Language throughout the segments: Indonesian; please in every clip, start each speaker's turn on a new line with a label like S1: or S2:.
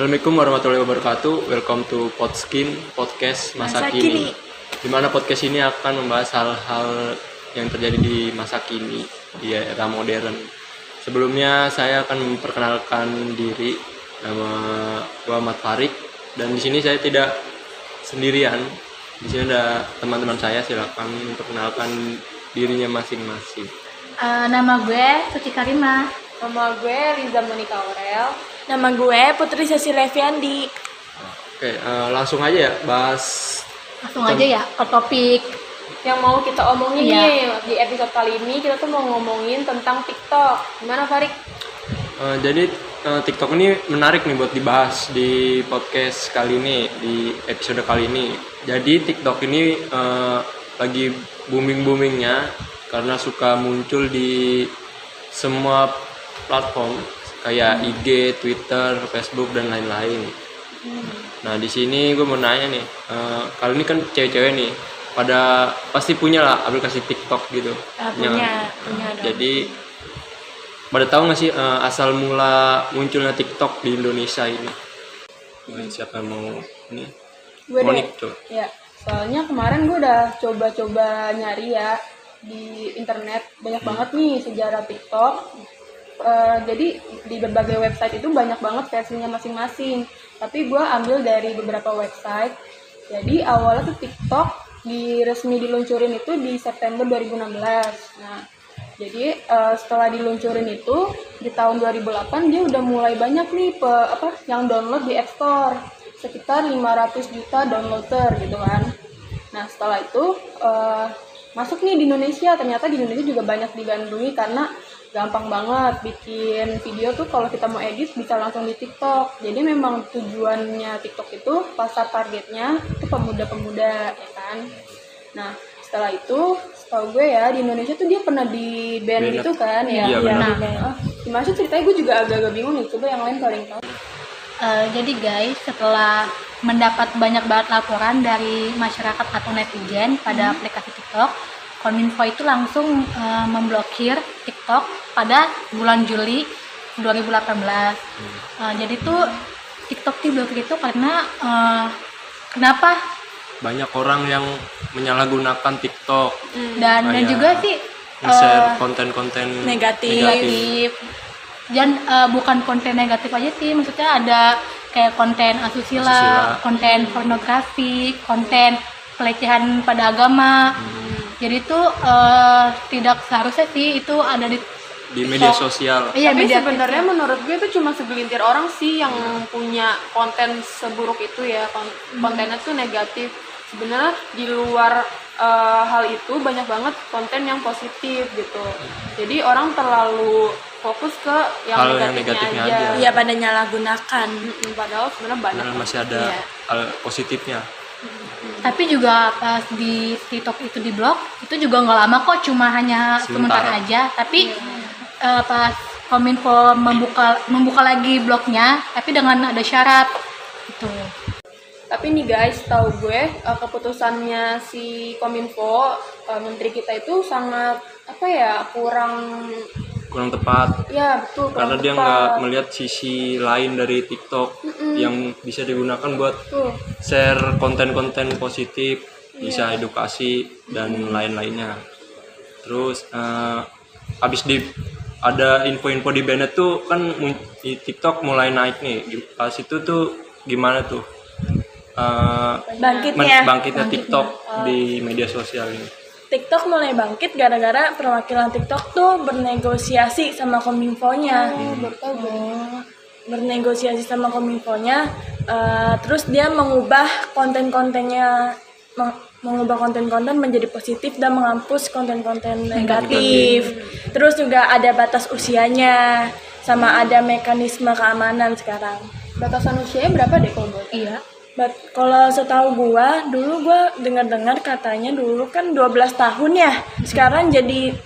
S1: Assalamualaikum warahmatullahi wabarakatuh. Welcome to Podskin Podcast Masa,
S2: Masa
S1: Kini.
S2: Kini.
S1: Di mana podcast ini akan membahas hal-hal yang terjadi di masa kini di era modern. Sebelumnya saya akan memperkenalkan diri. Nama gua Ahmad Farik dan di sini saya tidak sendirian. Di sini ada teman-teman saya. Silakan memperkenalkan dirinya masing-masing.
S2: Eh, nama gue Suci Karima.
S3: Nama gue Liza Monika Aurel.
S2: Nama gue Putri Sesi Leviandi.
S1: Oke, eh, langsung aja ya bahas
S2: Langsung aja ya ke topik.
S3: Yang mau kita omongin
S2: Iya.
S3: nih di episode kali ini kita tuh mau ngomongin tentang TikTok. Gimana Farik?
S1: Eh, jadi eh, TikTok ini menarik nih buat dibahas di podcast kali ini di episode kali ini. Jadi TikTok ini eh, lagi booming boomingnya karena suka muncul di semua platform kayak IG, Twitter, Facebook dan lain-lain. Nah di sini gue mau nanya nih, eh, kali ini kan cewek-cewek nih pada pasti punya lah aplikasi TikTok gitu.
S2: Ah,
S1: Yang-
S2: punya, punya dong.
S1: Jadi pada tahu nggak sih eh, asal mula munculnya TikTok di Indonesia ini? Nah, Siapa yang mau ini?
S3: Gue
S1: Monik
S3: deh.
S1: tuh.
S3: Ya, soalnya kemarin gue udah coba-coba nyari ya di internet banyak banget nih sejarah TikTok. Eh, jadi di berbagai website itu banyak banget versinya masing-masing. Tapi gue ambil dari beberapa website. Jadi awalnya tuh TikTok di resmi diluncurin itu di September 2016. Nah, jadi eh, setelah diluncurin itu di tahun 2008 dia udah mulai banyak nih pe, apa yang download di App Store sekitar 500 juta downloader gitu kan. Nah setelah itu eh, masuk nih di Indonesia ternyata di Indonesia juga banyak digandrungi karena gampang banget bikin video tuh kalau kita mau edit bisa langsung di TikTok. Jadi memang tujuannya TikTok itu pasar targetnya itu pemuda-pemuda ya kan. Nah setelah itu setahu gue ya di Indonesia tuh dia pernah di ban
S1: Banned.
S3: gitu kan ya.
S1: Iya, benar.
S3: Nah, gimana sih ceritanya gue juga agak-agak bingung nih. Coba yang lain paling tahu.
S2: Eh, jadi guys, setelah mendapat banyak banget laporan dari masyarakat atau netizen pada aplikasi TikTok, Kominfo itu langsung eh, memblokir TikTok pada bulan Juli 2018. Eh, jadi tuh TikTok diblokir itu karena eh, kenapa?
S1: Banyak orang yang menyalahgunakan TikTok,
S2: Dan dan
S1: Kayak
S2: juga sih
S1: nge-share
S2: eh,
S1: konten-konten
S2: negatif.
S1: negatif.
S2: Dan bukan konten negatif aja sih, maksudnya ada kayak konten asusila,
S1: Asusila.
S2: konten pornografi, konten pelecehan pada agama. Jadi itu eh, tidak seharusnya sih itu ada di
S1: di media sosial.
S2: Iya,
S3: Tapi
S2: media
S3: sebenarnya menurut gue itu cuma segelintir orang sih yang punya konten seburuk itu ya. Kon- Kontennya tuh negatif. Sebenarnya di luar eh, hal itu banyak banget konten yang positif gitu. Jadi orang terlalu fokus ke yang
S1: Hal yang
S3: negatifnya,
S1: negatifnya
S3: aja.
S2: Iya pada nyalahgunakan.
S3: Padahal sebenarnya banyak.
S1: Padahal masih ada
S2: Iya.
S1: hal positifnya.
S2: Tapi juga pas di TikTok itu di blok, itu juga nggak lama kok, cuma hanya sebentar,
S1: Sementara.
S2: aja. Tapi eh, pas Kominfo membuka membuka lagi blognya, tapi dengan ada syarat gitu.
S3: Tapi nih guys, tahu gue eh, keputusannya si Kominfo eh, menteri kita itu sangat apa ya kurang
S1: Kurang tepat
S3: ya betul
S1: karena dia nggak melihat sisi lain dari TikTok yang bisa digunakan buat
S3: Tuh.
S1: share konten-konten positif,
S3: Iya.
S1: bisa edukasi dan lain-lainnya. Terus eh, abis di ada info-info di Bennett tuh kan di TikTok mulai naik nih. Pas itu tuh gimana tuh? Eh, men-
S2: Bangkitnya.
S1: bangkitnya
S2: Bangkitnya.
S1: TikTok di media sosial ini.
S4: TikTok mulai bangkit gara-gara perwakilan TikTok tuh bernegosiasi sama kominfonya. Bernegosiasi sama kominfonya, eh, terus dia mengubah konten-kontennya, meng- mengubah konten-konten menjadi positif dan menghapus konten-konten negatif. Terus juga ada batas usianya, sama ada mekanisme keamanan sekarang.
S3: Batasan usianya berapa deh kalau buat?
S2: Iya.
S4: But kalau setahu gua, dulu gua dengar-dengar katanya dulu kan 12 tahun ya. Sekarang jadi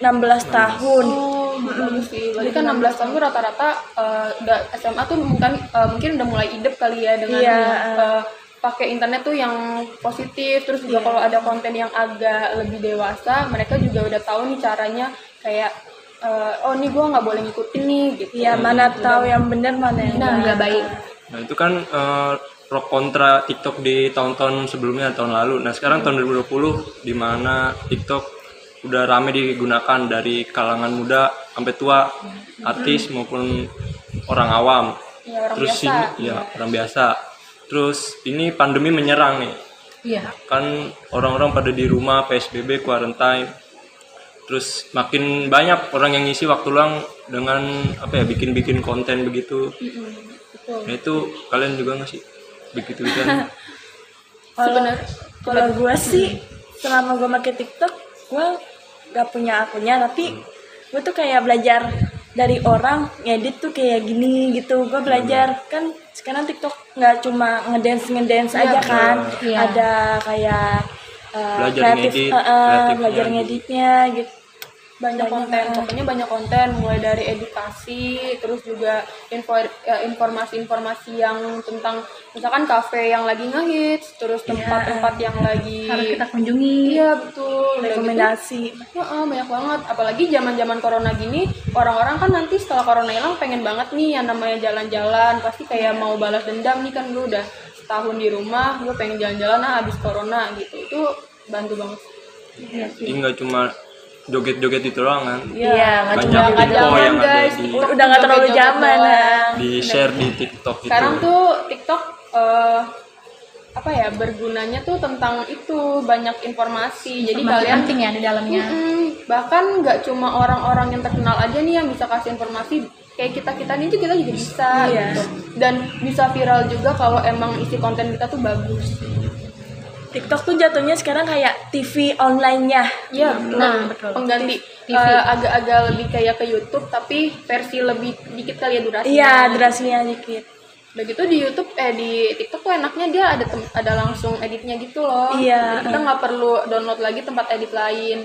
S4: 16 tahun.
S3: Oh, bagus sih. Berarti kan 16 tahun tuh rata-rata eh, udah SMA tuh mungkin eh, mungkin udah mulai hidup kali ya dengan
S4: Iya.
S3: eh, pakai internet tuh yang positif. Terus juga
S4: Iya.
S3: kalau ada konten yang agak lebih dewasa, mereka juga udah tahu nih caranya kayak eh, oh nih gua nggak boleh ngikutin nih gitu.
S4: Iya, mana tahu yang benar mana yang
S2: Nah, nggak baik.
S1: Nah itu kan eh, pro kontra TikTok di tahun-tahun sebelumnya tahun lalu. Nah sekarang tahun 2020 di mana TikTok udah rame digunakan dari kalangan muda sampai tua, artis maupun orang awam.
S3: Ya, orang
S1: Terus
S3: biasa.
S1: ini ya orang biasa. Terus ini pandemi menyerang nih.
S2: Iya.
S1: Kan orang-orang pada di rumah PSBB quarantine. Terus makin banyak orang yang ngisi waktu luang dengan apa ya bikin-bikin konten begitu.
S3: Betul.
S1: Nah itu kalian juga nggak sih begitu gitu kan?
S3: Sebenarnya
S4: Kalau gue sih selama gue pakai TikTok, gue gak punya akunnya, tapi gue tuh kayak belajar dari orang ngedit tuh kayak gini gitu. Gue belajar kan sekarang TikTok nggak cuma ngedance ngedance
S3: Iya,
S4: aja kan,
S2: Iya.
S4: ada kayak uh,
S1: Belajar
S4: kreatif,
S1: ngedit,
S4: uh, uh, belajar
S1: gitu.
S4: ngeditnya gitu.
S3: Banyak konten. pokoknya banyak konten mulai dari edukasi terus juga info eh, informasi-informasi yang tentang misalkan kafe yang lagi ngehits terus tempat-tempat yang lagi
S2: Harus kita kunjungi.
S3: iya betul. Gitu,
S4: Rekomendasi.
S3: ya, ah, banyak banget. Apalagi zaman-zaman corona gini orang-orang kan nanti setelah corona hilang pengen banget nih yang namanya jalan-jalan. Pasti kayak mau balas dendam nih kan gue udah setahun di rumah gue pengen jalan-jalan ah habis corona gitu. Itu bantu banget.
S1: Jadi nggak cuma joget-joget itu doang kan?
S4: Iya, nggak
S1: Banyak
S4: cuma
S3: nggak
S1: info
S3: zaman,
S1: yang ada
S3: guys.
S1: di
S4: udah nggak terlalu zaman
S1: di share di TikTok itu.
S3: sekarang tuh TikTok eh, apa ya bergunanya tuh tentang itu banyak informasi jadi
S2: Informasi
S3: kalian
S2: penting ya di dalamnya.
S3: Mm-mm. bahkan nggak cuma orang-orang yang terkenal aja nih yang bisa kasih informasi kayak kita kita nih juga kita juga bisa
S4: Iya.
S3: gitu dan bisa viral juga kalau emang isi konten kita tuh bagus
S4: TikTok tuh jatuhnya sekarang kayak TV online-nya.
S3: Iya.
S2: Nah, betul.
S3: pengganti
S2: TV.
S3: eh, agak-agak lebih kayak ke YouTube tapi versi lebih dikit kali ya durasinya
S4: Iya, durasinya dikit.
S3: Begitu di YouTube eh di TikTok tuh enaknya dia ada tem- ada langsung editnya gitu loh.
S4: Iya.
S3: Jadi kita nggak perlu download lagi tempat edit lain.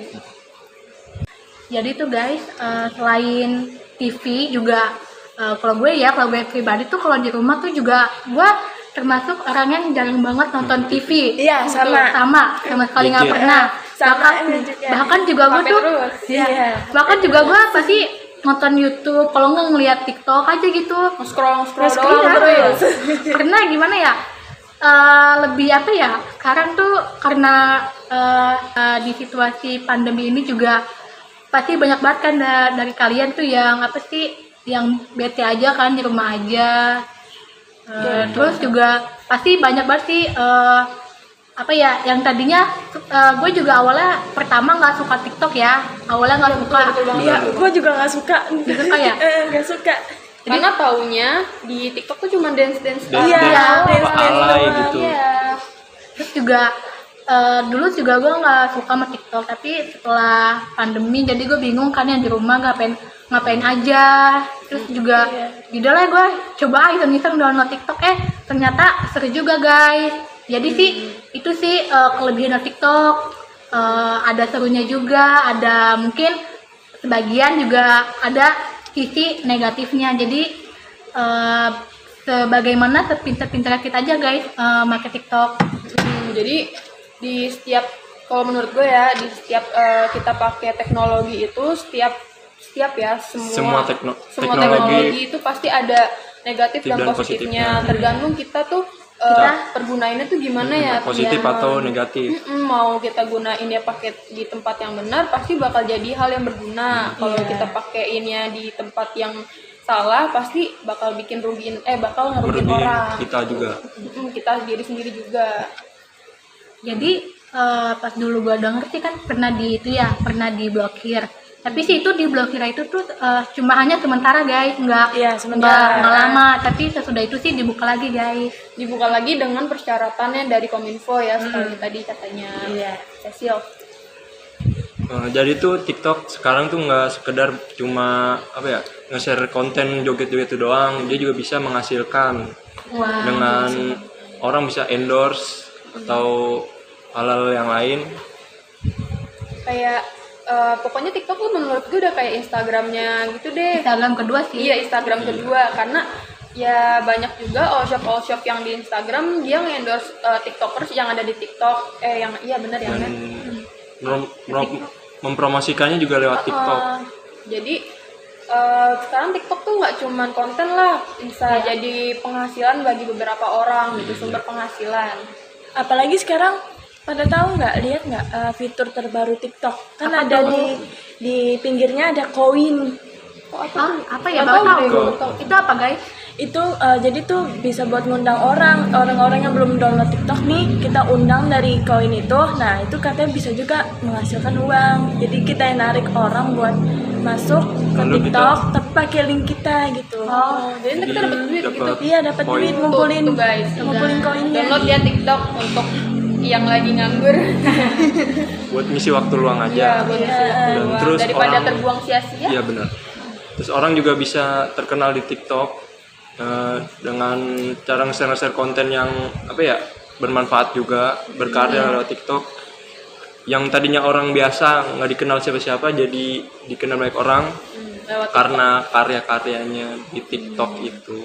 S2: Jadi tuh guys, eh, selain TV juga eh, kalau gue ya, kalau gue pribadi tuh kalau di rumah tuh juga gue termasuk orang yang jarang banget nonton TV.
S4: Iya, sama.
S2: sama, sama sekali nggak pernah.
S4: Sama
S2: bahkan,
S4: juga.
S2: bahkan juga gue tuh,
S3: terus.
S2: iya. bahkan juga gue pasti nonton YouTube, kalau nggak ngeliat TikTok aja gitu.
S3: Scroll scroll
S4: Scroll
S3: doang
S4: terus.
S2: karena gimana ya eh, lebih apa ya sekarang tuh karena eh, eh, di situasi pandemi ini juga pasti banyak banget kan da- dari kalian tuh yang apa sih yang bete aja kan di rumah aja Eh, terus juga pasti banyak banget sih eh, apa ya yang tadinya eh, gue juga awalnya pertama nggak suka TikTok ya awalnya nggak suka
S4: Iya, gue juga nggak suka.
S2: Nggak suka ya?
S4: Eh, nggak suka.
S3: Karena taunya di TikTok tuh cuma dance dance
S1: Dance
S4: Iya,
S1: dance
S4: dance
S1: apa
S4: dance
S1: alay
S4: doang.
S1: gitu.
S3: Iya.
S2: terus juga eh, dulu juga gue nggak suka sama TikTok tapi setelah pandemi jadi gue bingung kan yang di rumah ngapain ngapain aja. Terus juga lah gue coba iseng-iseng download TikTok. Eh ternyata seru juga guys. Jadi sih itu sih eh, kelebihan TikTok. Eh, ada serunya juga ada mungkin sebagian juga ada sisi negatifnya. Jadi eh, sebagaimana sepintar-pintar kita aja guys eh, make TikTok.
S3: Hmm, jadi di setiap kalau menurut gue ya di setiap eh, kita pakai teknologi itu setiap setiap ya semua
S1: Semua tekno-
S3: semua
S1: teknologi
S3: teknologi itu pasti ada negatif dan
S1: dan
S3: positifnya
S1: positifnya.
S3: tergantung kita tuh eh, pergunainnya tuh gimana ya
S1: positif
S3: Ya.
S1: atau negatif.
S3: Mau kita gunain ya pakai di tempat yang benar pasti bakal jadi hal yang berguna kalau kita pakeinnya di tempat yang salah pasti bakal bikin rugiin eh bakal ngerugiin
S1: Merugi
S3: orang
S1: kita juga.
S3: Mm-mm, kita diri sendiri juga
S2: jadi eh, pas dulu gua denger sih kan pernah di itu ya pernah diblokir tapi sih itu diblokir itu tuh eh, cuma hanya sementara guys. Nggak
S4: Iya,
S2: nggak
S4: sementara.
S2: nggak lama. Tapi sesudah itu sih dibuka lagi guys.
S3: Dibuka lagi dengan persyaratannya dari kominfo ya seperti tadi katanya
S4: Iya.
S3: Cecil.
S1: Eh, jadi tuh TikTok sekarang tuh nggak sekedar cuma apa ya nge-share konten joget-joget itu doang, dia juga bisa menghasilkan.
S2: Wah
S1: dengan orang bisa endorse atau hal-hal yang lain.
S3: kayak eh, pokoknya TikTok tuh menurut gue udah kayak Instagramnya gitu deh.
S2: Instagram kedua sih.
S3: Iya Instagram kedua. Karena ya banyak juga all shop all shop yang di Instagram dia nge-endorse eh, tiktokers yang ada di TikTok. Eh yang iya benar ya kan
S1: mem- mempromosikannya juga lewat TikTok.
S3: Uh, jadi eh, sekarang TikTok tuh nggak cuman konten lah, bisa
S2: Iya.
S3: jadi penghasilan bagi beberapa orang gitu, sumber penghasilan.
S4: apalagi sekarang pada tahu nggak? Lihat nggak eh, fitur terbaru TikTok? Kan
S2: Apa
S4: ada
S2: tuh?
S4: di di pinggirnya ada koin.
S2: Ah, apa? Ya? Baru
S3: tahu.
S2: Itu apa guys?
S4: itu eh, jadi tuh bisa buat ngundang orang. Orang-orang yang belum download TikTok nih kita undang dari koin itu. Nah itu katanya bisa juga menghasilkan uang. Jadi kita yang narik orang buat masuk ke
S1: Lalu
S4: TikTok tapi pakai link kita gitu.
S3: Oh, jadi nanti kita dapat duit gitu.
S4: Iya dapat duit ngumpulin
S3: Tuh, guys.
S4: ngumpulin koinnya.
S3: Download ya TikTok untuk yang lagi nganggur.
S1: buat ngisi waktu luang aja
S3: buat ngisi waktu
S1: Dan
S3: luang.
S1: terus
S3: daripada
S1: orang-
S3: terbuang sia-sia.
S1: iya benar terus orang juga bisa terkenal di TikTok eh, dengan cara nge-share konten yang apa ya bermanfaat juga berkarya lewat TikTok yang tadinya orang biasa nggak dikenal siapa-siapa jadi dikenal banyak orang
S3: Hmm, lewat
S1: karena karya-karyanya di TikTok itu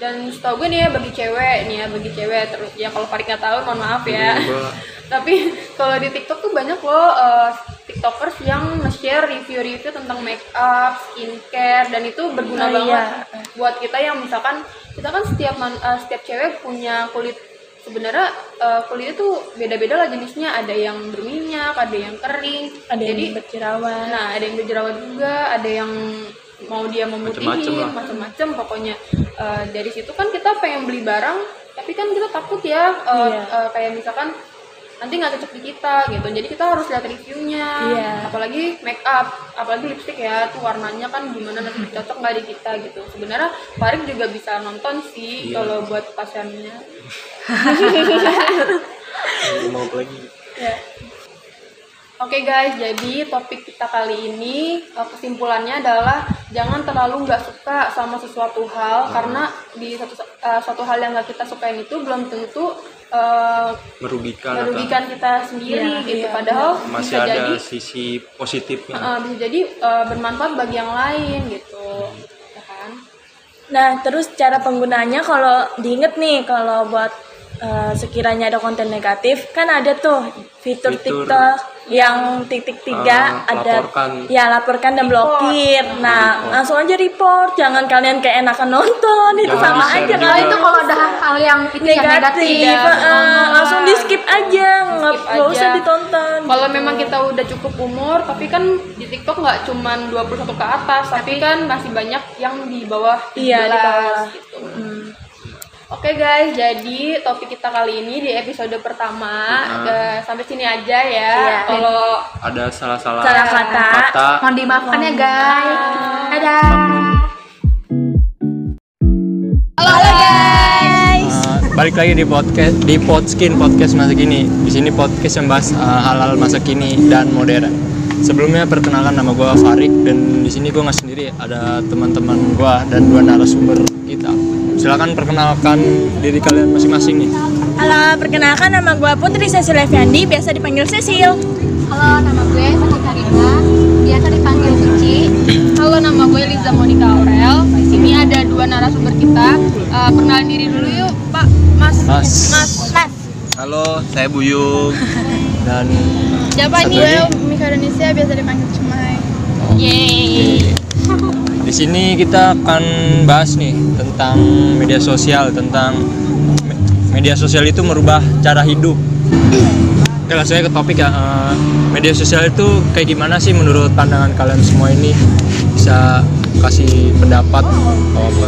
S3: dan setahu gue nih ya bagi cewek nih ya bagi cewek terus ya kalau Farid nggak tahu mohon maaf ya.
S1: Gua-
S3: tapi kalau di TikTok tuh banyak loh eh, tiktokers yang nge-share review-review tentang make up, skincare dan itu berguna
S4: Oh,
S3: banget
S4: iya.
S3: buat kita yang misalkan kita kan setiap man- eh, setiap cewek punya kulit sebenarnya eh, kulitnya tuh beda-beda lah jenisnya. Ada yang berminyak ada yang kering.
S4: Ada yang
S3: jadi
S4: berjerawat.
S3: Nah, ada yang berjerawat juga, ada yang mau dia memutihin,
S1: lah.
S3: macam-macam pokoknya. Eh, dari situ kan kita pengen beli barang, tapi kan kita takut ya, eh,
S4: Iya.
S3: eh, kayak misalkan nanti nggak cocok di kita gitu. Jadi kita harus lihat reviewnya,
S4: Iya.
S3: apalagi make up, apalagi lipstick ya, tuh warnanya kan gimana nanti cocok nggak di kita gitu. Sebenarnya Farid juga bisa nonton sih
S1: Iya.
S3: kalau buat pasiennya.
S1: mau lagi
S3: Ya. Oke guys, jadi topik kita kali ini eh, kesimpulannya adalah jangan terlalu nggak suka sama sesuatu hal karena di satu eh, suatu hal yang nggak kita sukain itu belum tentu eh,
S1: merugikan atau
S3: merugikan kita sendiri
S4: Iya,
S3: gitu.
S4: iya,
S3: Padahal
S1: masih
S3: bisa
S1: ada
S3: jadi
S1: sisi positifnya.
S3: eh, bisa jadi eh, bermanfaat bagi yang lain gitu, ya kan?
S4: Nah, terus cara penggunaannya kalau diinget nih kalau buat eh, sekiranya ada konten negatif, kan ada tuh fitur,
S1: Fitur,
S4: TikTok yang titik tiga
S1: eh,
S4: ada
S1: laporkan.
S4: ya laporkan dan blokir. Nah,
S1: Report.
S4: langsung aja report, jangan kalian keenakan nonton itu
S1: Jangan
S4: sama aja
S1: juga.
S2: Oh, itu kalau ada hal yang itu yang
S4: negatif,
S2: negatif.
S4: eh,
S3: Oh,
S4: langsung di skip aja, nggak usah ditonton.
S3: Kalau memang kita udah cukup umur, tapi kan di TikTok nggak cuman 21 ke atas, tapi kan masih banyak yang di bawah 17
S4: Iya, di bawah.
S3: gitu. Oke guys, jadi topik kita kali ini di episode pertama
S1: Nah.
S3: eh, sampai sini aja ya.
S2: Iya.
S3: Kalau
S1: ada salah-salah
S4: Salah kata.
S1: kata
S2: Mohon dimaafkan ya guys. Dadah.
S1: Uh, balik lagi di podcast di Podskin podcast masa kini. Di sini podcast yang bahas uh, hal-hal masa kini dan modern. Sebelumnya perkenalkan nama gue Farid dan di sini gue nggak sendiri, ada teman-teman gue dan dua narasumber kita. Silakan perkenalkan diri kalian masing-masing nih.
S4: Halo, perkenalkan nama gue Putri Cecil Eviandi, biasa dipanggil Cecil.
S2: Halo, nama gue Sati Karina. Biasa dipanggil Cici.
S3: halo nama gue Liza Monica Aurel. Di sini ada dua narasumber kita. Eh, perkenalan diri dulu yuk, Pak, Mas.
S1: Mas.
S3: Mas.
S2: Mas.
S5: Halo, saya Buyung.
S1: Dan
S3: Siapa nih?
S1: lagi.
S3: Mika Indonesia biasa dipanggil Cemai.
S1: Yeay. Di sini kita akan bahas nih tentang media sosial, tentang me- media sosial itu merubah cara hidup. Oke, langsung aja ke topik ya. Eh, media sosial itu kayak gimana sih menurut pandangan kalian semua ini? Bisa kasih pendapat atau apa?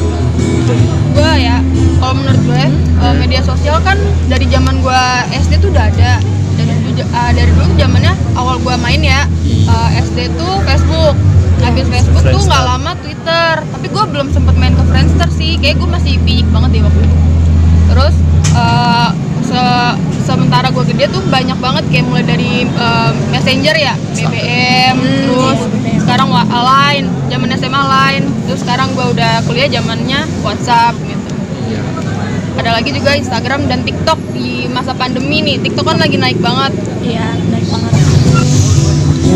S3: Gue ya kalau menurut gue eh, media sosial kan dari zaman gue SD tuh udah ada dari dulu eh, dari dulu zamannya awal gue main ya eh, SD tuh Facebook habis Facebook tuh nggak lama Twitter. Tapi gue belum sempet main ke Friendster sih. Kayak gue masih piyik banget deh waktu itu. Terus eh, se- sementara gue gede tuh banyak banget kayak mulai dari eh, messenger ya. BBM terus sekarang wa- line zaman SMA line terus sekarang gue udah kuliah zamannya WhatsApp gitu.
S1: Ya.
S3: ada lagi juga Instagram dan TikTok di masa pandemi nih. TikTok kan lagi naik banget.
S4: Iya, naik banget.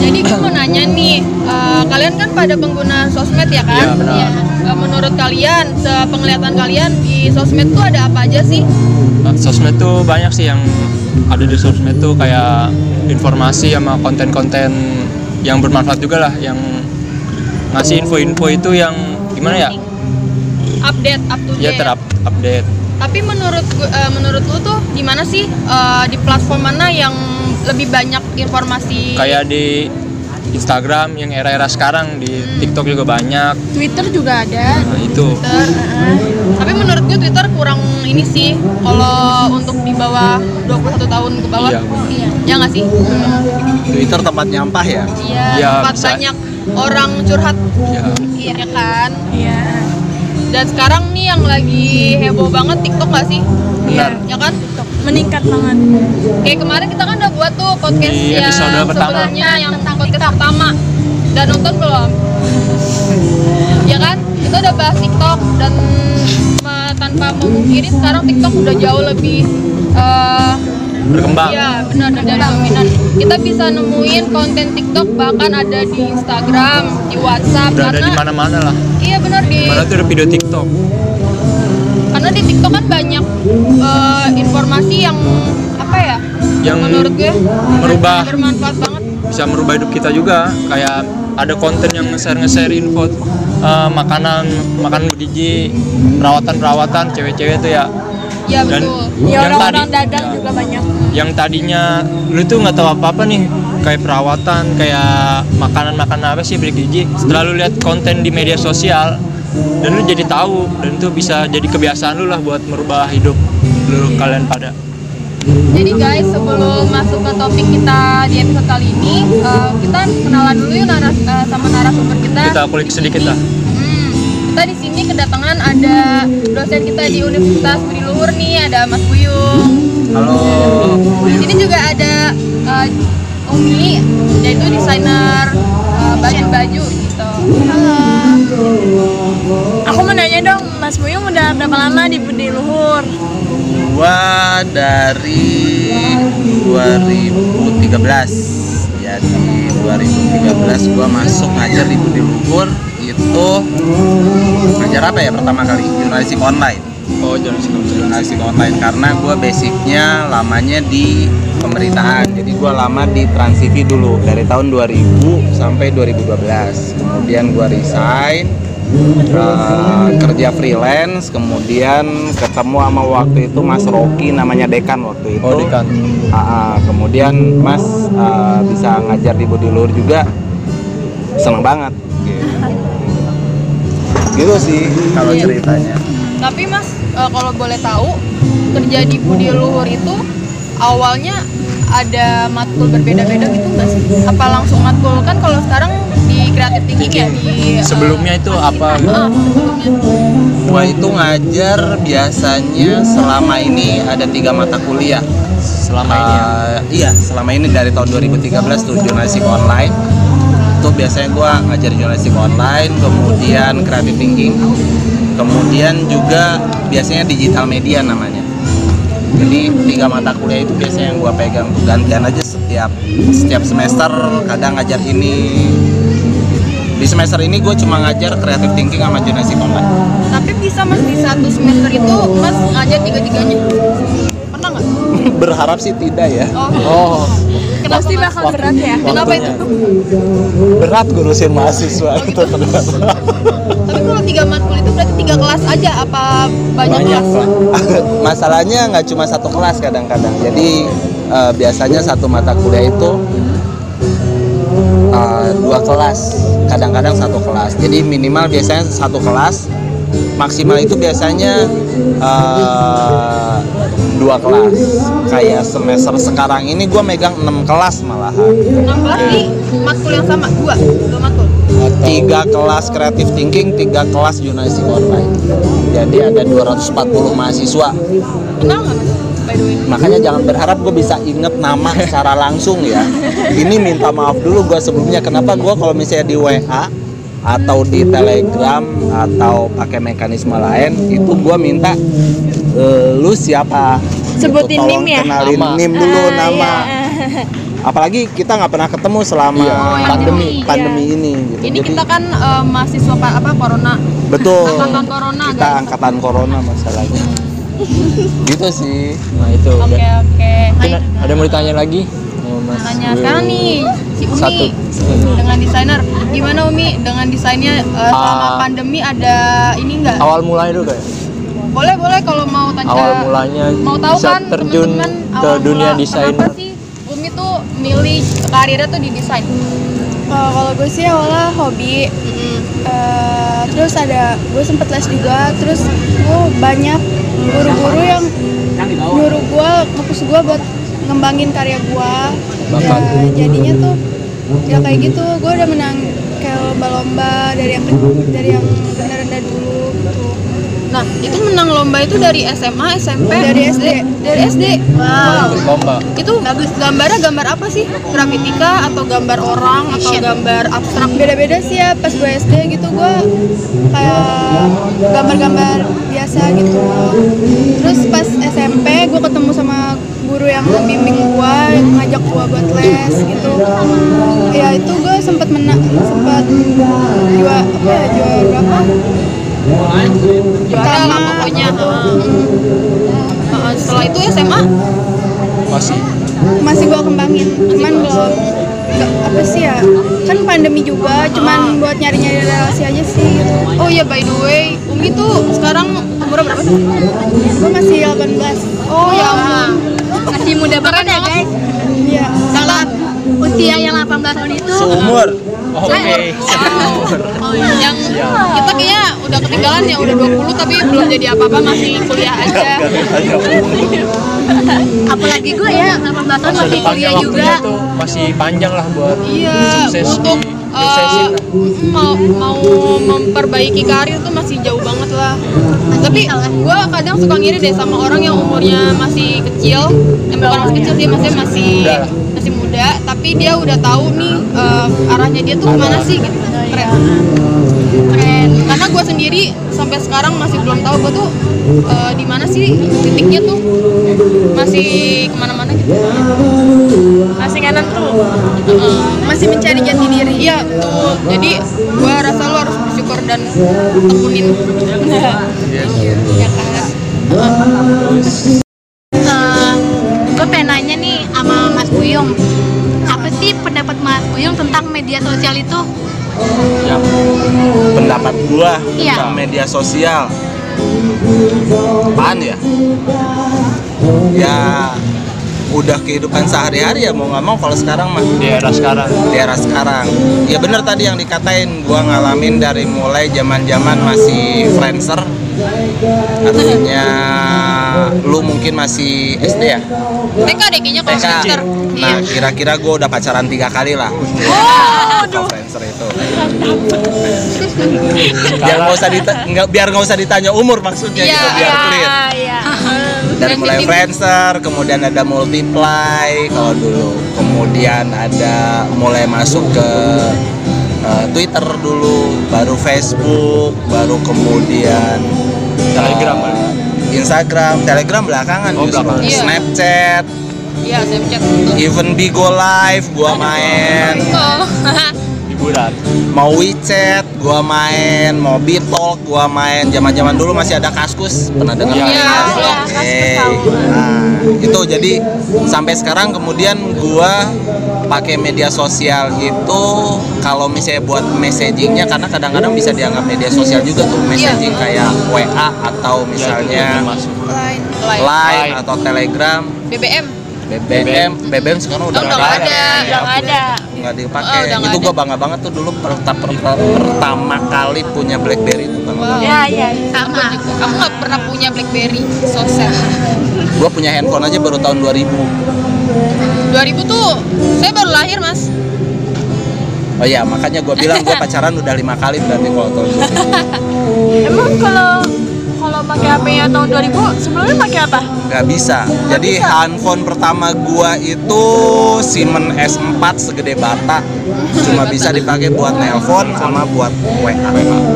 S3: Jadi gue mau nanya nih eh, kalian kan pada pengguna sosmed ya kan
S1: Iya, benar.
S3: Iya. Eh, menurut kalian sepenglihatan kalian di sosmed tuh ada apa aja sih
S1: Sosmed tuh banyak sih yang ada di sosmed tuh kayak informasi sama konten-konten yang bermanfaat juga lah yang ngasih info-info itu yang gimana ya
S3: update up to
S1: ya
S3: date.
S1: terap update
S3: Tapi menurut eh, menurut lu tuh di mana sih eh, di platform mana yang lebih banyak informasi?
S1: kayak di Instagram yang era-era sekarang di TikTok juga banyak
S6: Twitter juga ada.
S1: nah, itu
S3: Twitter. eh. Tapi menurut gue Twitter kurang ini sih kalau untuk di bawah 21 tahun ke bawah.
S1: Iya.
S3: Iya. Ya nggak sih?
S5: Twitter tempat nyampah ya
S3: Iya,
S1: Iya,
S3: tempat
S1: bisa.
S3: banyak orang curhat.
S1: ya
S3: Iya kan?
S4: Iya.
S3: Dan sekarang nih yang lagi heboh banget TikTok gak sih?
S1: Benar.
S3: Ya kan?
S4: Meningkat banget.
S3: Kayak kemarin kita kan udah buat tuh podcast
S1: Di
S3: yang
S1: episode pertama.
S3: sebelumnya yang podcast pertama. Dan nonton belum? ya kan? Kita udah bahas TikTok dan tanpa memungkiri sekarang TikTok udah jauh lebih eh,
S1: berkembang
S3: Iya benar dan dominan. Kita bisa nemuin konten TikTok bahkan ada di Instagram, di WhatsApp
S1: udah ada
S3: karena
S1: di mana-mana lah
S3: iya benar di
S1: mana tuh ada video TikTok
S3: karena di TikTok kan banyak eh, informasi yang apa ya?
S1: Yang
S3: menurut gue
S1: merubah.
S3: bermanfaat banget.
S1: bisa merubah hidup kita juga kayak ada konten yang nge-share nge-share info eh, makanan makanan bergizi perawatan perawatan cewek-cewek tuh ya
S3: Ya
S1: dan
S3: betul.
S4: Ya
S1: yang
S4: orang-orang
S1: tadi
S4: dagang
S1: ya,
S4: juga banyak.
S1: yang tadinya lu tuh nggak tahu apa apa nih kayak perawatan kayak makanan makanan apa sih bergizi setelah lu lihat konten di media sosial dan lu jadi tahu dan itu bisa jadi kebiasaan lu lah buat merubah hidup lu kalian pada
S3: Jadi guys sebelum masuk ke topik kita di episode kali ini eh, kita kenalan dulu yuk naras, eh, sama narasumber kita.
S1: kita kulik sedikit lah
S3: Hmm, kita di sini kedatangan ada dosen kita di Universitas Budi Luhur nih, ada Mas Buyung.
S5: halo
S3: Di sini juga ada eh, Umi, yaitu desainer eh, baju-baju gitu. Halo.
S4: Aku mau nanya dong, Mas Buyung udah berapa lama di Budi Luhur?
S5: gua dari 2013 jadi 2013 gua masuk ngajar di Budi Luhur itu ngajar apa ya pertama kali jurnalistik online
S1: oh jangan sih
S5: jurnalistik online karena gua basicnya lamanya di pemberitaan jadi gua lama di Trans TV dulu dari tahun 2000 sampai 2012 kemudian gua resign eh, kerja freelance kemudian ketemu sama waktu itu Mas Rocky namanya dekan waktu itu.
S1: Oh dekan.
S5: Ah, ah, kemudian Mas eh, bisa ngajar di Budi Luhur juga. Seneng banget. Gitu, gitu sih. Kalau
S3: Iya.
S5: ceritanya.
S3: Tapi Mas, eh, kalau boleh tahu kerja di Budi Luhur itu awalnya ada matkul berbeda-beda gitu nggak sih? Apa langsung matkul kan kalau sekarang di kreatif thinking ya di eh,
S1: sebelumnya itu apa
S3: ah, sebelumnya.
S5: Gua itu ngajar biasanya selama ini ada tiga mata kuliah.
S1: selama ini ya
S5: Eh, iya, selama ini dari tahun 2013 tuh jurnalistik online. Itu biasanya gua ngajar jurnalistik online, kemudian creative thinking, kemudian juga biasanya digital media namanya. Jadi tiga mata kuliah itu biasanya yang gua pegang tuh gantian aja setiap setiap semester kadang ngajar ini. Di semester ini gue cuma ngajar creative thinking sama jurnalistik online.
S3: Tapi bisa Mas di satu semester itu Mas ngajar tiga-tiganya. Pernah nggak?
S5: Berharap sih tidak ya.
S3: Oh,
S1: oh
S3: kenapa
S4: Pasti bakal berat ya.
S3: Kenapa itu?
S5: Berat ngurusin mahasiswa gitu ternyata.
S3: Tapi kalau tiga matkul itu berarti tiga kelas aja apa banyak,
S1: banyak
S3: kelas?
S1: lah
S5: Masalahnya nggak cuma satu kelas kadang-kadang. Jadi eh, biasanya satu mata kuliah itu eh, dua kelas, kadang-kadang satu kelas. Jadi minimal biasanya satu kelas, maksimal itu biasanya eh, dua kelas. Kayak semester sekarang ini gue megang 6 kelas malahan.
S3: Enam kelas di matkul yang sama dua, dua matkul.
S5: tiga kelas creative thinking, tiga kelas jurnalistik online. Jadi ada 240 mahasiswa.
S3: Kenal nggak Mas?
S5: Makanya jangan berharap gue bisa inget nama secara langsung ya. Ini minta maaf dulu gue sebelumnya. Kenapa gue kalau misalnya di WA atau di Telegram atau pakai mekanisme lain itu gue minta "Eh, lu siapa? Gitu,
S4: Sebutin
S5: tolong
S4: NIM ya?
S5: Kenalin
S1: Nama.
S5: NIM dulu
S4: Ah,
S5: nama.
S4: iya.
S5: Apalagi kita nggak pernah ketemu selama
S1: Iya.
S3: Oh, yang
S5: pandemi
S3: ini,
S5: pandemi ini. Gitu.
S3: Ini
S5: Jadi,
S3: kita kan eh, mahasiswa pa- apa corona.
S5: betul.
S3: Angkatan corona,
S5: Kita
S3: guys.
S5: angkatan corona masalahnya. gitu sih.
S1: nah itu
S3: Oke
S1: Dan
S3: oke.
S1: mungkin
S3: Nah,
S1: ada yang mau ditanya lagi Oh, Mas
S3: Tanya sekarang nih si Umi
S1: Satu.
S3: dengan desainer. Gimana Umi dengan desainnya eh, selama
S1: Ah.
S3: pandemi ada ini enggak?
S1: Awal mulanya dulu ya.
S3: Boleh boleh kalau mau tanya.
S1: Awal mulanya
S3: mau tahu
S1: bisa
S3: kan
S1: terjun
S3: teman-teman
S1: ke
S3: awal
S1: dunia
S3: mula
S1: desainer.
S3: Kenapa sih? Umi tuh milih karirnya tuh di desain?
S7: Uh, kalau gue sih awalnya hobi. Uh, terus ada gue sempet les juga. Terus gue banyak guru-guru yang nyuruh gue ngepus gue buat ngembangin karya gue. Ya, jadinya tuh ya kayak gitu. Gue udah menang kayak lomba-lomba dari yang dari yang rendah-rendah dulu gitu
S3: Nah, itu menang lomba itu dari SMA, SMP,
S7: Dari SD.
S3: Dari SD. Wow.
S1: Lomba.
S3: Itu bagus. Gambarnya gambar apa sih? Grafika atau gambar orang atau gambar abstrak?
S7: beda-beda sih ya pas gue SD gitu gue kayak gambar-gambar biasa gitu terus pas SMP gue ketemu sama guru yang bimbing gue yang ngajak gue buat les gitu ya itu gue sempat menang sempat juara apa ya juara berapa
S3: Juara lah pokoknya. Heeh, setelah itu SMA
S1: Masih.
S7: masih gue kembangin cuman belum. apa sih ya? Kan pandemi juga cuman buat nyari-nyari relasi aja sih. Gitu
S3: Oh iya by the way, Umi tuh sekarang umurnya berapa sih?
S7: gue masih 18
S3: Oh ya ampun.
S2: Masih muda banget ya guys.
S7: iya.
S2: Kalau usia yang 18 tahun itu
S5: Seumur.
S1: Oke.
S3: Wow. Yang kita kayaknya udah ketinggalan ya udah 20 tapi belum jadi apa-apa masih kuliah aja.
S2: apalagi gue ya 18 tahun masih kuliah juga.
S1: masih panjang lah buat
S3: Iya,
S1: sukses
S3: untuk eh,
S1: suksesin.
S3: mau mau memperbaiki karir tuh masih jauh banget lah. Tapi gue kadang suka ngiri deh sama orang yang umurnya masih kecil, yang bukan masih kecil sih, masih
S1: lah.
S3: masih muda, tapi dia udah tahu nih eh, arahnya dia tuh ke mana sih gitu. Keren. Keren. Karena gue sendiri sampai sekarang masih belum tahu gue tuh eh, di mana sih titiknya tuh masih ke mana-mana gitu.
S4: Masih kanan tuh.
S7: masih mencari jati diri
S3: Iya betul. Jadi gua rasa lo harus bersyukur dan tekunin. ya kan.
S2: Pendapat Mas Buyung tentang media sosial itu
S1: Ya.
S5: pendapat gua
S2: Iya.
S5: tentang media sosial apaan ya ya udah kehidupan sehari-hari ya mau nggak mau kalau sekarang mah
S1: Di era sekarang.
S5: di era sekarang ya bener tadi yang dikatain gua ngalamin dari mulai zaman-zaman masih Friendster artinya lu mungkin masih SD ya
S3: TK deh kayaknya kalau Friendster. Iya.
S5: nah kira-kira gua udah pacaran tiga kali lah oh, Friendster itu biar nggak usah dita- nggak biar nggak usah ditanya umur maksudnya
S3: Iya,
S5: gitu biar clear
S4: iya.
S5: dari mulai. Friendster, kemudian ada Multiply kalau dulu, kemudian ada mulai masuk ke eh, Twitter dulu, baru Facebook, baru kemudian
S1: Telegram,
S5: eh,
S1: kan?
S5: Instagram, Telegram belakangan
S1: Oh,
S5: justru,
S1: belakangan.
S3: Iya.
S5: Snapchat,
S3: Iya, Snapchat.
S5: even Bigo Live gua main,
S3: Oh.
S1: Hiburan.
S5: mau WeChat gua main, mau Bitalk gua main, zaman-zaman dulu masih ada Kaskus, pernah dengar?
S1: Iya,
S5: nggak?
S3: iya,
S5: Oke. Nah, itu jadi sampai sekarang kemudian gua pakai media sosial itu kalau misalnya buat messagingnya karena kadang-kadang bisa dianggap media sosial juga tuh messaging kayak WA atau misalnya
S1: masuk.
S3: Line.
S5: Line
S1: Line.
S5: atau Telegram,
S3: BBM.
S5: BBM, BBM sekarang udah
S3: Oh,
S5: nggak ada,
S4: nggak ada.
S5: nggak
S3: Oh,
S5: dipakai.
S3: nggak
S5: itu gua bangga banget tuh dulu perta- perta- pertama kali punya BlackBerry itu bangga
S3: Wow.
S5: banget.
S4: Ya, ya.
S3: Sama. Kamu nggak pernah punya BlackBerry? So sad.
S5: Gua punya handphone aja baru tahun 2000.
S3: 2000 tuh saya baru lahir, Mas.
S5: Oh iya, makanya gua bilang gua pacaran udah lima kali berarti kalau tahun 2000.
S4: Emang kalau kalau pakai HP-nya tahun 2000 sebelumnya pakai apa?
S5: nggak bisa. Jadi handphone pertama gua itu Siemens S4 segede bata. Cuma bisa dipakai buat nelpon sama buat WA.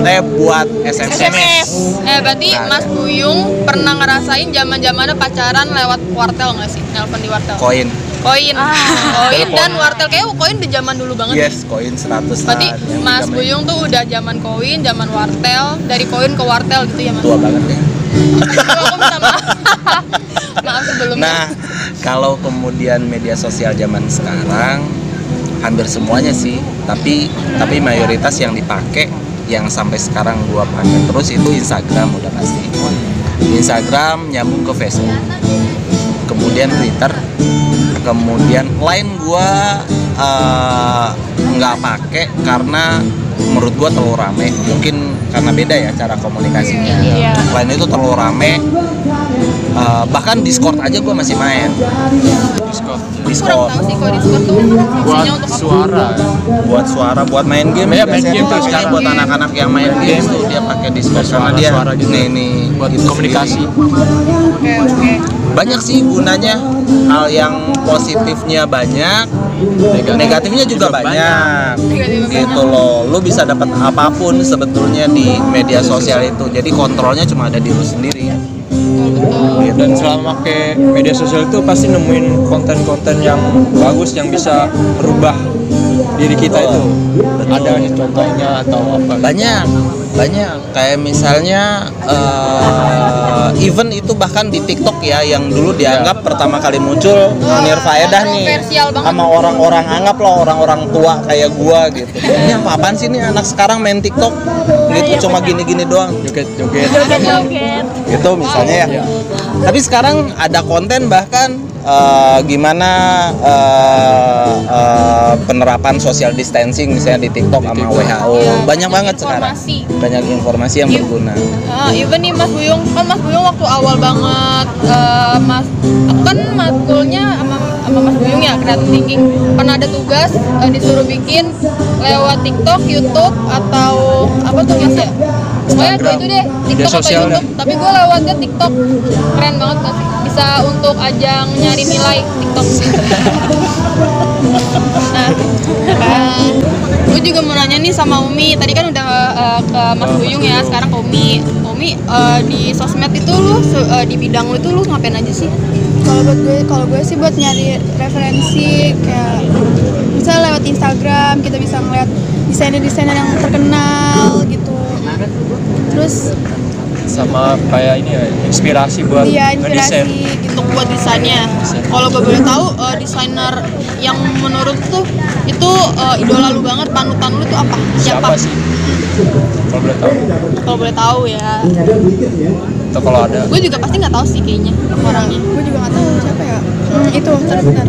S5: Eh buat SMS.
S3: Eh berarti
S5: Nggak
S3: Mas Buyung pernah ngerasain zaman-zamannya pacaran lewat wartel nggak sih? Nelpon di wartel.
S5: Koin.
S3: Koin. Koin dan wartel kayak koin di zaman dulu banget.
S5: Yes, koin 100
S3: Berarti Mas Buyung tuh udah zaman koin, zaman wartel, dari koin ke wartel gitu ya Mas?
S5: tua banget ya.
S3: Maaf sebelumnya.
S5: Nah, kalau kemudian media sosial zaman sekarang hampir semuanya sih tapi tapi mayoritas yang dipakai yang sampai sekarang gua pakai terus itu Instagram udah pasti Instagram nyambung ke Facebook kemudian Twitter kemudian lain gua eh, nggak pakai karena menurut gua terlalu rame. Mungkin karena beda ya cara komunikasinya.
S4: Iya.
S5: lain itu terlalu rame Eh, bahkan Discord aja gua masih main.
S1: Discord.
S3: Kurang
S5: Discord.
S3: tahu sih kalau Discord tuh
S1: buat
S3: untuk apa.
S1: suara
S5: buat suara buat main game.
S1: Iya, main game
S5: tuh sekarang buat anak-anak yang main game tuh dia pakai Discord karena dia.
S1: suara gitu.
S5: nih nih
S1: buat
S5: itu
S1: komunikasi.
S3: Oke oke.
S5: Banyak sih gunanya. Hal yang positifnya banyak negatifnya juga,
S1: Juga
S5: banyak,
S3: Negatifnya
S5: gitu loh. Lu bisa dapat apa pun sebetulnya di media sosial itu. Jadi kontrolnya cuma ada di lu sendiri Gitu.
S1: dan selama pakai media sosial itu pasti nemuin konten-konten yang bagus yang bisa merubah diri kita itu. Ada contohnya atau apa?
S5: Banyak banyak kayak misalnya eh, event itu bahkan di TikTok ya yang dulu dianggap pertama kali muncul nirfaedah nih
S3: kontroversial banget.
S5: sama orang-orang anggap lah orang-orang tua kayak gua gitu. Ini apa apaan sih nih anak sekarang main TikTok? Gitu cuma gini-gini doang.
S1: Joget joget.
S4: Joget-joget.
S5: itu misalnya ya. Tapi sekarang ada konten bahkan eh, gimana eh, eh, penerapan social distancing misalnya di TikTok sama WHO
S3: Iya,
S5: banyak banget sekarang. Banyak informasi yang
S3: Iya.
S5: berguna
S3: Ah, even nih Mas Buyung kan Mas Buyung waktu awal banget eh, Mas aku kan matkulnya sama, sama Mas Buyung ya kreatif thinking pernah ada tugas eh, disuruh bikin lewat TikTok, YouTube atau apa tuh Mas ya? Pokoknya itu deh TikTok atau
S1: sosial
S3: YouTube. Tapi gue lewatnya TikTok keren banget gak sih? Bisa untuk ajang nyari nilai TikTok. nah, gue juga mau nanya nih sama Umi. Tadi kan udah eh, ke Mas Buyung ya, sekarang ke Umi. Umi eh, di sosmed itu lu eh, di bidang lu itu lu ngapain aja sih?
S7: kalau buat gue kalau gue sih buat nyari referensi kayak misalnya lewat Instagram kita bisa ngeliat desainer-desainer yang terkenal gitu terus
S1: sama kayak ini ya inspirasi buat ngedesain
S7: inspirasi gitu
S3: Untuk buat desainnya. Kalau gue boleh tahu eh, desainer yang menurut tuh itu eh, idola lu banget, panutan lu tuh apa?
S1: siapa sih kalau boleh tahu
S3: Kalau boleh tahu ya.
S1: atau kalau ada
S3: Gue juga pasti nggak tahu sih kayaknya orangnya.
S7: gue juga nggak tahu siapa ya hmm, itu bentar bentar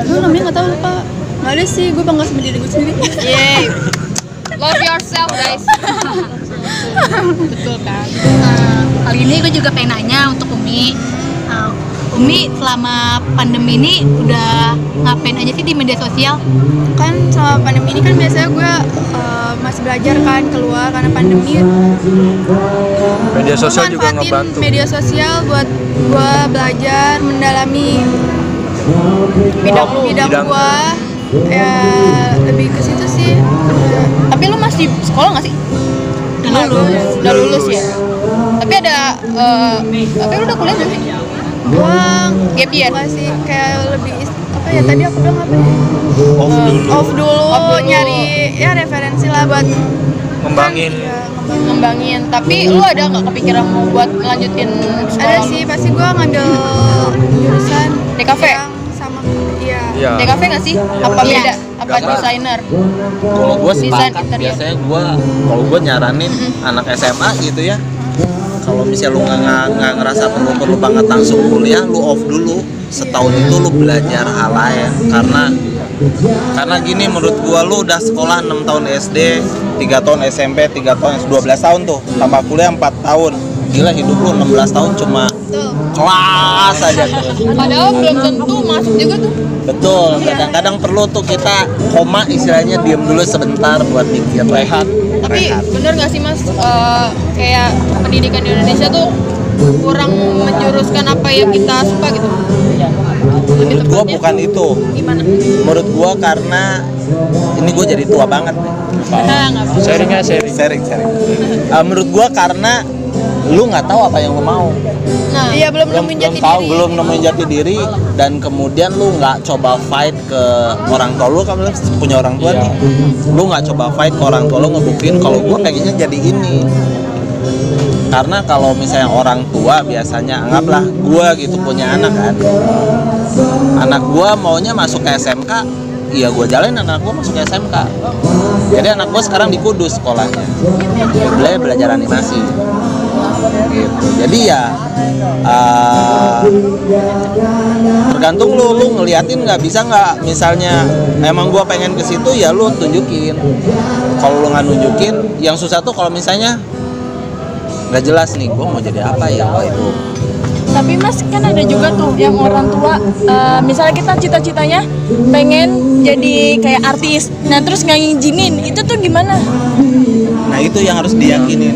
S7: gue namanya nggak tahu lupa nggak ada sih gue bangga sama diri gue sendiri
S3: Yeay. Love yourself guys. Betul kan?
S2: Nah, kali ini gue juga pengen nanya untuk Umi. Uh, Umi selama pandemi ini udah ngapain aja sih di media sosial?
S7: kan sama pandemi ini kan biasanya gue uh, masih belajar kan keluar karena pandemi
S1: media
S7: Gua
S1: sosial juga ngebantu
S7: media sosial buat gue belajar mendalami
S3: Bidang lu.
S7: bidang
S1: Bidang.
S7: gue ya lebih ke situ sih
S3: Tapi lu masih sekolah nggak sih?
S2: Udah lulus.
S3: Udah lulus ya. Tapi ada, eh, tapi lu udah kuliah belum sih?
S7: gue
S3: Gap year.
S7: nggak sih kayak lebih apa ya tadi aku bilang apa ya
S5: off dulu
S7: off dulu,
S3: Off dulu.
S7: nyari ya referensi lah buat
S1: ngembangin
S7: ya, ngembangin.
S3: Tapi lu ada nggak kepikiran mau buat lanjutin sekolah
S7: ada sih pasti gue ngambil jurusan
S3: DKV?
S7: yang sama iya
S1: ya
S3: DKV nggak sih? Apa
S2: Iya.
S3: beda? Apa
S5: Nggak.
S3: desainer?
S5: kalau gue
S3: Desain
S5: sepakat biasanya gue kalau gue nyaranin anak SMA gitu ya kalau misalnya lu nggak nggak- nggak ngerasa perlu perlu banget langsung kuliah lu off dulu setahun itu lu belajar hal lain karena karena gini menurut gua lu udah sekolah 6 tahun SD 3 tahun SMP 3 tahun 12 tahun tuh tambah kuliah 4 tahun gila hidup lu 16 tahun cuma kelas aja.
S3: Padahal belum tentu masuk juga tuh.
S5: betul kadang-kadang perlu tuh kita koma istilahnya diem dulu sebentar buat mikir. Rehat.
S3: Tapi bener gak sih mas, Eh, kayak pendidikan di Indonesia tuh kurang menjuruskan apa yang kita suka gitu? Lebih
S5: menurut gua bukan itu.
S3: gimana?
S5: menurut gua karena ini gue jadi tua banget nih.
S3: Nah, nggak apa.
S1: sharingnya sharing.
S5: Sharing sharing. Uh, menurut gua karena lu nggak tahu apa yang lu mau.
S3: Nah,
S7: iya belum
S5: belum
S7: nemuin
S5: belum
S7: jati
S5: tahu
S7: diri.
S5: belum nemuin jati diri. Dan kemudian lu nggak coba fight ke orang tua lu kan lu punya orang tua
S1: Iya.
S5: nih. Lu nggak coba fight ke orang tua lu ngebuktiin kalau gua pengennya jadi ini. Karena kalau misalnya orang tua biasanya anggaplah gua gitu punya anak kan. Anak gua maunya masuk ke SMK ya gue jalanin anak gue masuk SMK jadi anak gue sekarang di Kudus sekolahnya. Beliau belajar animasi jadi ya uh, tergantung lu lu ngeliatin nggak bisa nggak? Misalnya emang gua pengen ke situ ya lu tunjukin. Kalau lu nggak nunjukin yang susah tuh kalau misalnya nggak jelas nih gua mau jadi apa ya wah itu.
S4: Tapi mas kan ada juga tuh yang orang tua, eh, misalnya kita cita-citanya pengen jadi kayak artis, nah terus nggak ngizinin, itu tuh gimana?
S5: nah itu yang harus diyakinin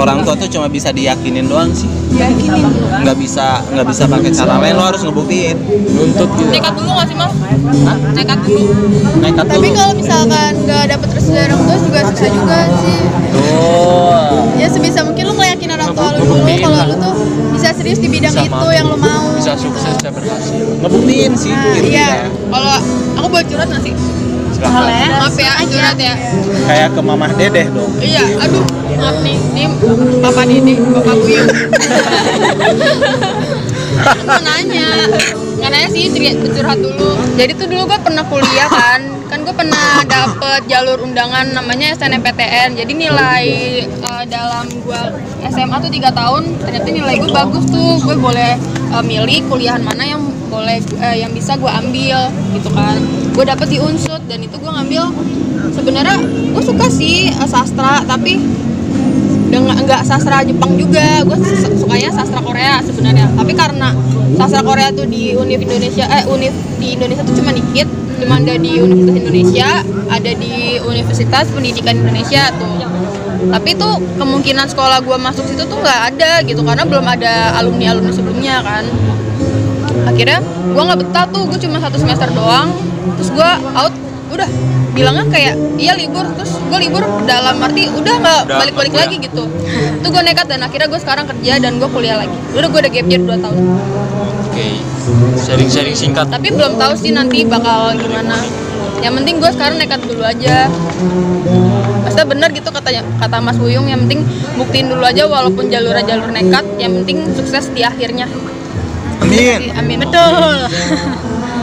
S5: orang tua tuh cuma bisa diyakinin doang sih.
S4: Yakinin.
S5: nggak bisa nggak bisa pakai cara lain lo harus ngebuktiin.
S1: Nuntut gitu.
S3: Nekat dulu nggak sih mas nekat dulu.
S5: Nekat
S7: Tapi kalau misalkan nggak dapet restu dari orang tua juga susah juga sih.
S5: tuh
S7: Ya sebisa mungkin lu ngelayakin orang tua lu dulu kalau lu tuh bisa serius di bidang
S1: Bisa
S7: itu
S1: mampu,
S7: yang lu mau.
S1: bisa sukses dan berhasil.
S5: Ngebuktiin sih
S7: Nah,
S5: gitu
S7: iya.
S3: kalau aku boleh curhat nggak sih
S2: Boleh.
S3: maaf ya curhat ya.
S5: Kayak ke mamah dedeh dong.
S3: Iya aduh maaf nih. Ini papa Didi bapak Buyung Aku mau nanya. Nggak nanya sih curhat dulu. Jadi tuh dulu gue pernah kuliah kan. Kan gue pernah dapet jalur undangan namanya SNMPTN jadi nilai eh, dalam gue SMA tuh tiga tahun ternyata nilai gue bagus tuh. Gue boleh eh, milih kuliahan mana yang boleh eh, yang bisa gue ambil gitu kan. Gue dapet di unsut dan itu gue ngambil sebenarnya gue suka sih eh, sastra tapi dengan enggak sastra Jepang juga. Gue sukanya sastra Korea sebenarnya. Tapi karena sastra Korea tuh di univ Indonesia eh univ di Indonesia tuh cuma dikit cuma ada di Universitas Indonesia ada di Universitas Pendidikan Indonesia tuh. Tapi tuh kemungkinan sekolah gue masuk situ tuh nggak ada gitu. Karena belum ada alumni alumni sebelumnya kan akhirnya gue nggak betah tuh gue cuma satu semester doang. Terus gue out udah. Bilangnya kayak iya libur. Terus gue libur dalam arti udah nggak balik-balik lagi gitu. Tuh gue nekat dan akhirnya gue sekarang kerja dan gue kuliah lagi. Udah gue udah gap year 2 tahun.
S1: Oke sharing-sharing singkat.
S3: Tapi belum tahu sih nanti bakal gimana. Yang penting gue sekarang nekat dulu aja. Maksudnya bener gitu katanya kata Mas Buyung yang penting buktiin dulu aja walaupun jalurnya jalur nekat. Yang penting sukses di akhirnya
S5: amin.
S3: Amin.
S2: Betul.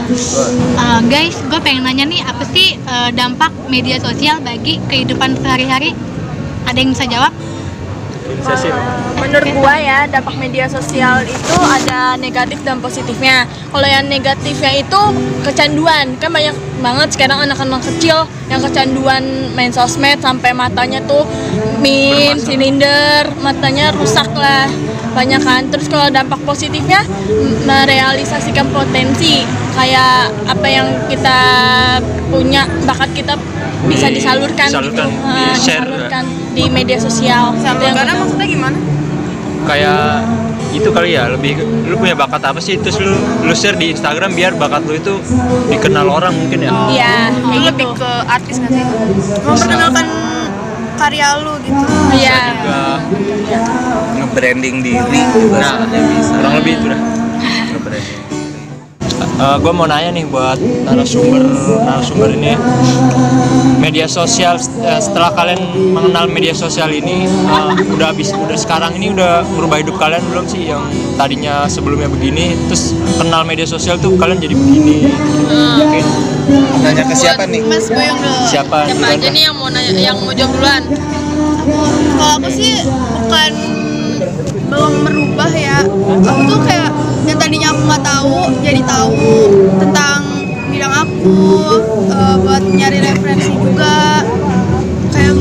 S2: Eh, guys, gue pengen nanya nih apa sih eh, dampak media sosial bagi kehidupan sehari-hari? Ada yang bisa jawab?
S4: Menurut gua ya dampak media sosial itu ada negatif dan positifnya. Kalau yang negatifnya itu kecanduan. Kan banyak banget sekarang anak-anak kecil yang kecanduan main sosmed sampai matanya tuh min silinder matanya rusak lah banyak kan? Terus kalau dampak positifnya merealisasikan potensi. Kayak apa yang kita punya bakat kita bisa
S1: Di-
S4: disalurkan,
S1: disalurkan,
S4: gitu. Ah,
S1: di-share,
S4: disalurkan di media sosial. Itu yang
S3: karena
S4: pertama.
S3: maksudnya gimana?
S1: Kayak itu kali ya lebih lu punya bakat apa sih? Terus lu lu share di Instagram biar bakat lu itu dikenal orang mungkin ya.
S4: Iya, kayak
S3: lebih
S4: gitu.
S3: ke artis nggak sih? Memperkenalkan karya lu gitu.
S4: Iya.
S1: juga
S5: nge-branding diri juga
S1: nah
S5: bisa.
S1: kurang lebih itu dah.
S5: Nge-branding
S1: gue mau nanya nih buat narasumber narasumber ini. Media sosial eh, setelah kalian mengenal media sosial ini eh, udah habis udah sekarang ini udah merubah hidup kalian belum sih? Yang tadinya sebelumnya begini terus kenal media sosial tuh kalian jadi begini. Mungkin
S5: nanya ke siapa nih?
S3: Mas Boyong dulu.
S1: Siapa?
S3: Siapa aja nih yang mau nanya yang mau jawab duluan?
S7: Kalau aku sih bukan belum merubah ya. Aku tuh kayak yang tadinya aku nggak tahu tahu tentang bidang aku eh, buat nyari referensi juga. Kayak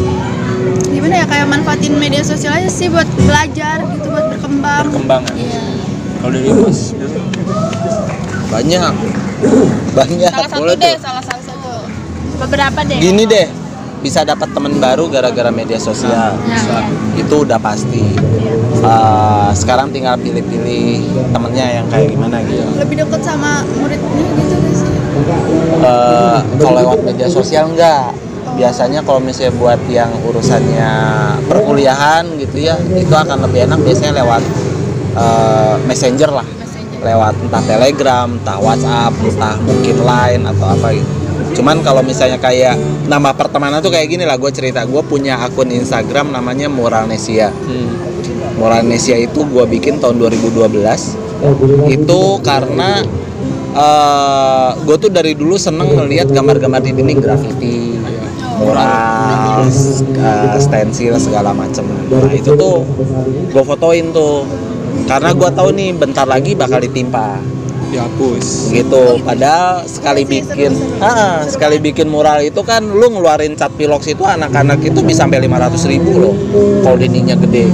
S7: gimana ya kayak manfaatin media sosial aja sih buat belajar gitu buat berkembang.
S1: perkembangan
S7: Iya.
S1: kalau dari mas
S5: banyak banyak
S3: salah satu
S5: boleh
S3: deh
S5: tuh
S3: salah satu
S4: Beberapa deh.
S5: gini deh bisa dapat teman baru gara-gara media sosial Bisa. itu udah pasti Uh, sekarang tinggal pilih-pilih temennya yang kayak gimana gitu.
S7: Lebih deket sama muridnya gitu gak sih?
S5: Eh, kalau lewat media sosial enggak biasanya kalau misalnya buat yang urusannya perkuliahan gitu ya itu akan lebih enak biasanya lewat eh, messenger lah. Lewat entah telegram entah whatsapp entah mungkin line atau apa gitu. Cuman kalau misalnya kayak nama pertemanan tuh kayak gini lah gue cerita. Gue punya akun instagram namanya Moralnesia
S1: hmm.
S5: Moralnesia itu gue bikin tahun 2012 itu karena eh gue tuh dari dulu seneng ngeliat gambar-gambar di dinding graffiti mural eh, stensil segala macem. Nah itu tuh gue fotoin tuh. Karena gue tahu nih bentar lagi bakal ditimpa
S1: dihapus.
S5: Gitu padahal sekali bikin ah, sekali bikin mural itu kan lu ngeluarin cat pilox itu anak-anak itu bisa sampai 500 ribu loh kalau dindingnya gede.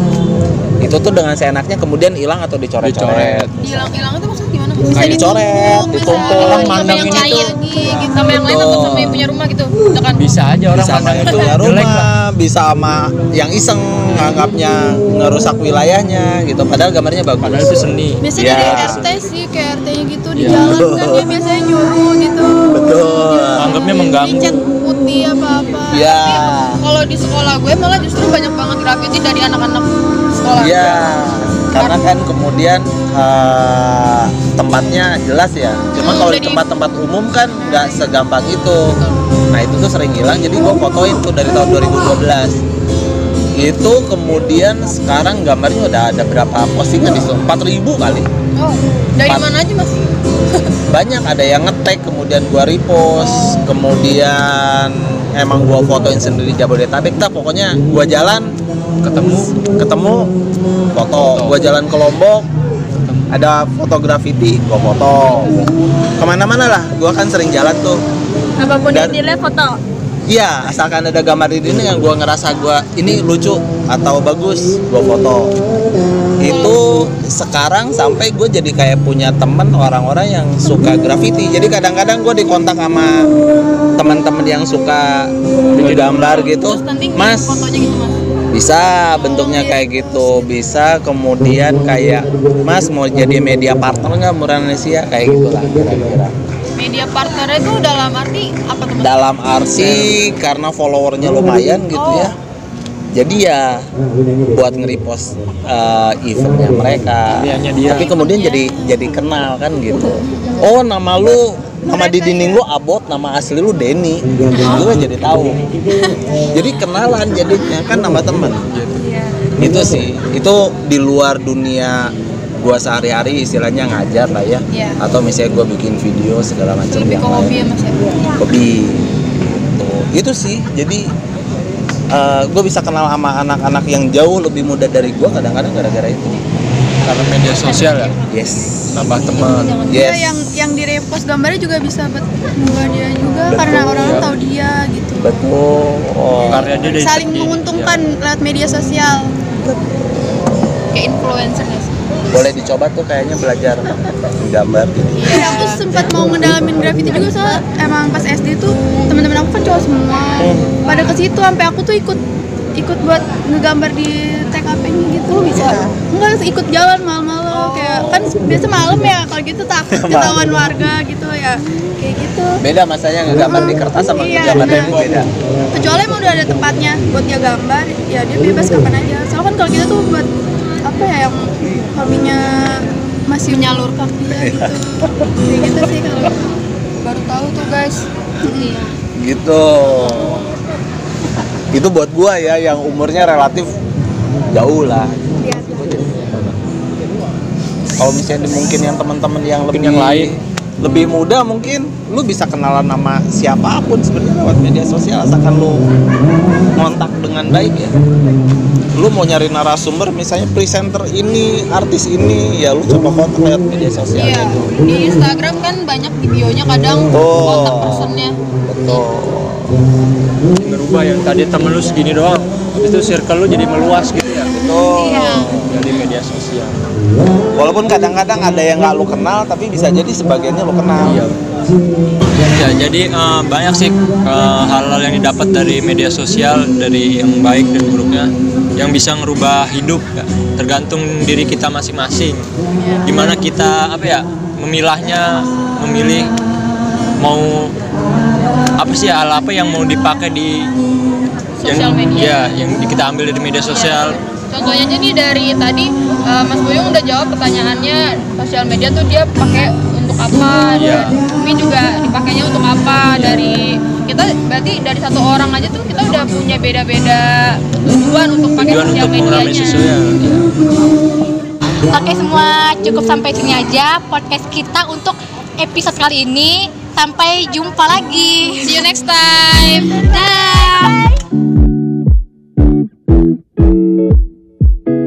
S5: Itu tuh dengan seenaknya kemudian hilang atau dicoret-coret.
S3: Hilang-hilang itu maksudnya?
S5: Kayak dicoret, ditumpuk.
S3: Orang
S1: mandang ini tuh.
S3: lagi gitu. sama yang lain atau sama yang punya rumah gitu. Misalkan
S1: bisa aja orang
S5: bisa yang
S1: itu.
S5: Punya
S1: jelek lah.
S5: rumah bisa sama yang iseng nganggapnya ngerusak wilayahnya gitu. Padahal gambarnya bagus.
S1: Padahal itu seni.
S3: Biasanya
S5: Ya.
S3: dari RT sih kayak RT-nya gitu di
S1: Ya.
S3: jalan kan ya biasanya nyuruh gitu.
S5: Betul.
S1: Anggapnya mengganggu.
S3: dicat putih apa-apa.
S5: Ya
S3: kalau di sekolah gue malah justru banyak banget graffiti dari anak-anak sekolah.
S5: Ya karena kan kemudian eh, tempatnya jelas ya. Cuma
S3: Hmm,
S5: kalau di tempat-tempat umum kan nggak segampang itu. Nah itu tuh sering hilang jadi gua fotoin tuh dari tahun 2012 itu kemudian sekarang gambarnya udah ada berapa postingan di situ? 4000 kali.
S3: Oh dari
S5: Empat.
S3: mana aja mas?
S5: Banyak ada yang ngetek kemudian gua repost kemudian emang gua fotoin sendiri Jabodetabek. Dah pokoknya gua jalan ketemu ketemu foto. Gua jalan ke Lombok ada foto graffiti gua foto ke mana-mana lah gua kan sering jalan tuh
S4: apa pun
S5: Dan-
S4: yang dilihat foto
S5: Iya, asalkan ada gambar di sini yang gua ngerasa gua ini lucu atau bagus, gua foto. Itu sekarang sampai gue jadi kayak punya temen orang-orang yang suka graffiti. Jadi kadang-kadang gue dikontak sama teman-teman yang suka gambar gitu. Mas,
S3: gitu mas
S5: bisa bentuknya kayak gitu, bisa kemudian kayak Mas mau jadi media partner nggak Muranesia kayak gitulah kira-kira.
S3: media partnernya itu dalam arti apa tuh mas
S5: dalam arti karena followernya lumayan gitu ya jadi ya buat nge-repost uh, eventnya mereka.
S1: Dia.
S5: tapi kemudian jadi jadi kenal kan gitu. Oh nama lu nama di dinding lu Abot nama asli lu Denny. Gue jadi tahu. Jadi kenalan jadinya kan nama temen itu sih. Itu di luar dunia gua sehari-hari istilahnya ngajar lah ya.
S3: Iya.
S5: atau misalnya gua bikin video segala macam yang
S3: ke hobi ya mas ya?
S5: Hobi. Tuh itu sih. Jadi gue bisa kenal sama anak-anak yang jauh lebih muda dari gue kadang-kadang gara-gara itu.
S1: Karena media sosial ya?
S5: Yes.
S1: Nambah teman.
S5: Yes.
S7: Ya, yang yang di repost gambarnya juga bisa buat dia juga karena orang tahu dia gitu.
S5: betul. Oh.
S1: karya dia
S7: Saling menguntungkan lewat media sosial.
S3: kayak influencer sih
S5: boleh dicoba tuh kayaknya belajar gambar gitu
S7: Ya, aku sempat mau ngedalamin graffiti juga soal emang pas SD tuh teman-teman aku kan cowok semua. Pada ke situ sampai aku tuh ikut ikut buat ngegambar di TKP-nya gitu bisa. Enggak ikut jalan malam-malam kayak kan biasa malam ya kalau gitu takut ketahuan warga gitu ya. Kayak gitu.
S5: beda masanya ngegambar di kertas sama
S7: Iya,
S5: ngegambar di
S7: nah.
S5: beda
S7: kecuali emang udah ada tempatnya buat dia gambar ya dia bebas kapan aja soalnya kan kalau kita tuh buat apa ya yang hobinya masih
S3: menyalurkan
S7: iya. gitu. Kayak gitu sih kalau
S3: baru tahu tuh guys.
S7: Iya.
S5: Gitu. Itu buat gua ya yang umurnya relatif jauh lah. Kalau misalnya mungkin yang teman-teman yang lebih
S1: yang lain.
S5: Lebih muda mungkin lu bisa kenalan nama siapa pun sebenarnya lewat media sosial asalkan lu kontak dengan baik ya. Lu mau nyari narasumber misalnya presenter ini artis ini ya lu coba kontak lewat media sosial.
S3: Iya di Instagram kan banyak videonya kadang
S5: Oh.
S3: kontak personnya.
S5: Betul.
S1: Berubah yang tadi temen lu segini doang habis itu circle lu jadi meluas gitu ya.
S5: Betul.
S1: Dari media sosial
S5: Walaupun kadang-kadang ada yang nggak lu kenal, tapi bisa jadi sebagiannya lu kenal.
S1: Iya. Ya, jadi eh, banyak sih eh, hal-hal yang didapat dari media sosial, dari yang baik dan buruknya, yang bisa ngerubah hidup, ya. tergantung diri kita masing-masing. Gimana kita apa ya memilahnya, memilih mau apa sih hal apa yang mau dipakai di
S3: Sosial
S1: yang,
S3: media.
S1: Ya, yang kita ambil dari media sosial.
S3: Contohnya aja nih dari tadi eh, Mas Buyung udah jawab pertanyaannya sosial media tuh dia pakai untuk apa
S1: Iya.
S3: dan Umi juga dipakainya untuk apa dari kita berarti dari satu orang aja tuh kita udah punya beda-beda tujuan untuk pakai
S1: Tujuan
S3: sosial medianya.
S1: ya.
S2: pakai semua cukup sampai sini aja podcast kita untuk episode kali ini. Sampai jumpa lagi.
S3: See you next time.
S2: Dah.